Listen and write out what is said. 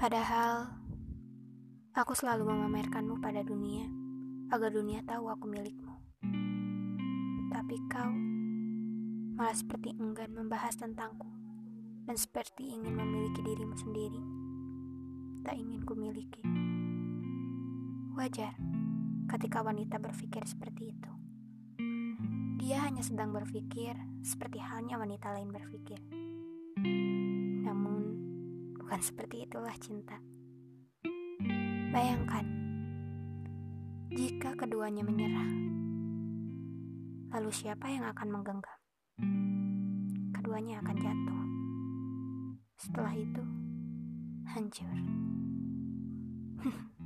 Padahal aku selalu memamerkanmu pada dunia agar dunia tahu aku milikmu. Tapi kau malah seperti enggan membahas tentangku dan seperti ingin memiliki dirimu sendiri. Tak ingin ku miliki. Wajar ketika wanita berpikir seperti itu. Dia hanya sedang berpikir seperti halnya wanita lain berpikir. Bukan seperti itulah cinta. Bayangkan, jika keduanya menyerah, lalu siapa yang akan menggenggam? Keduanya akan jatuh. Setelah itu, hancur.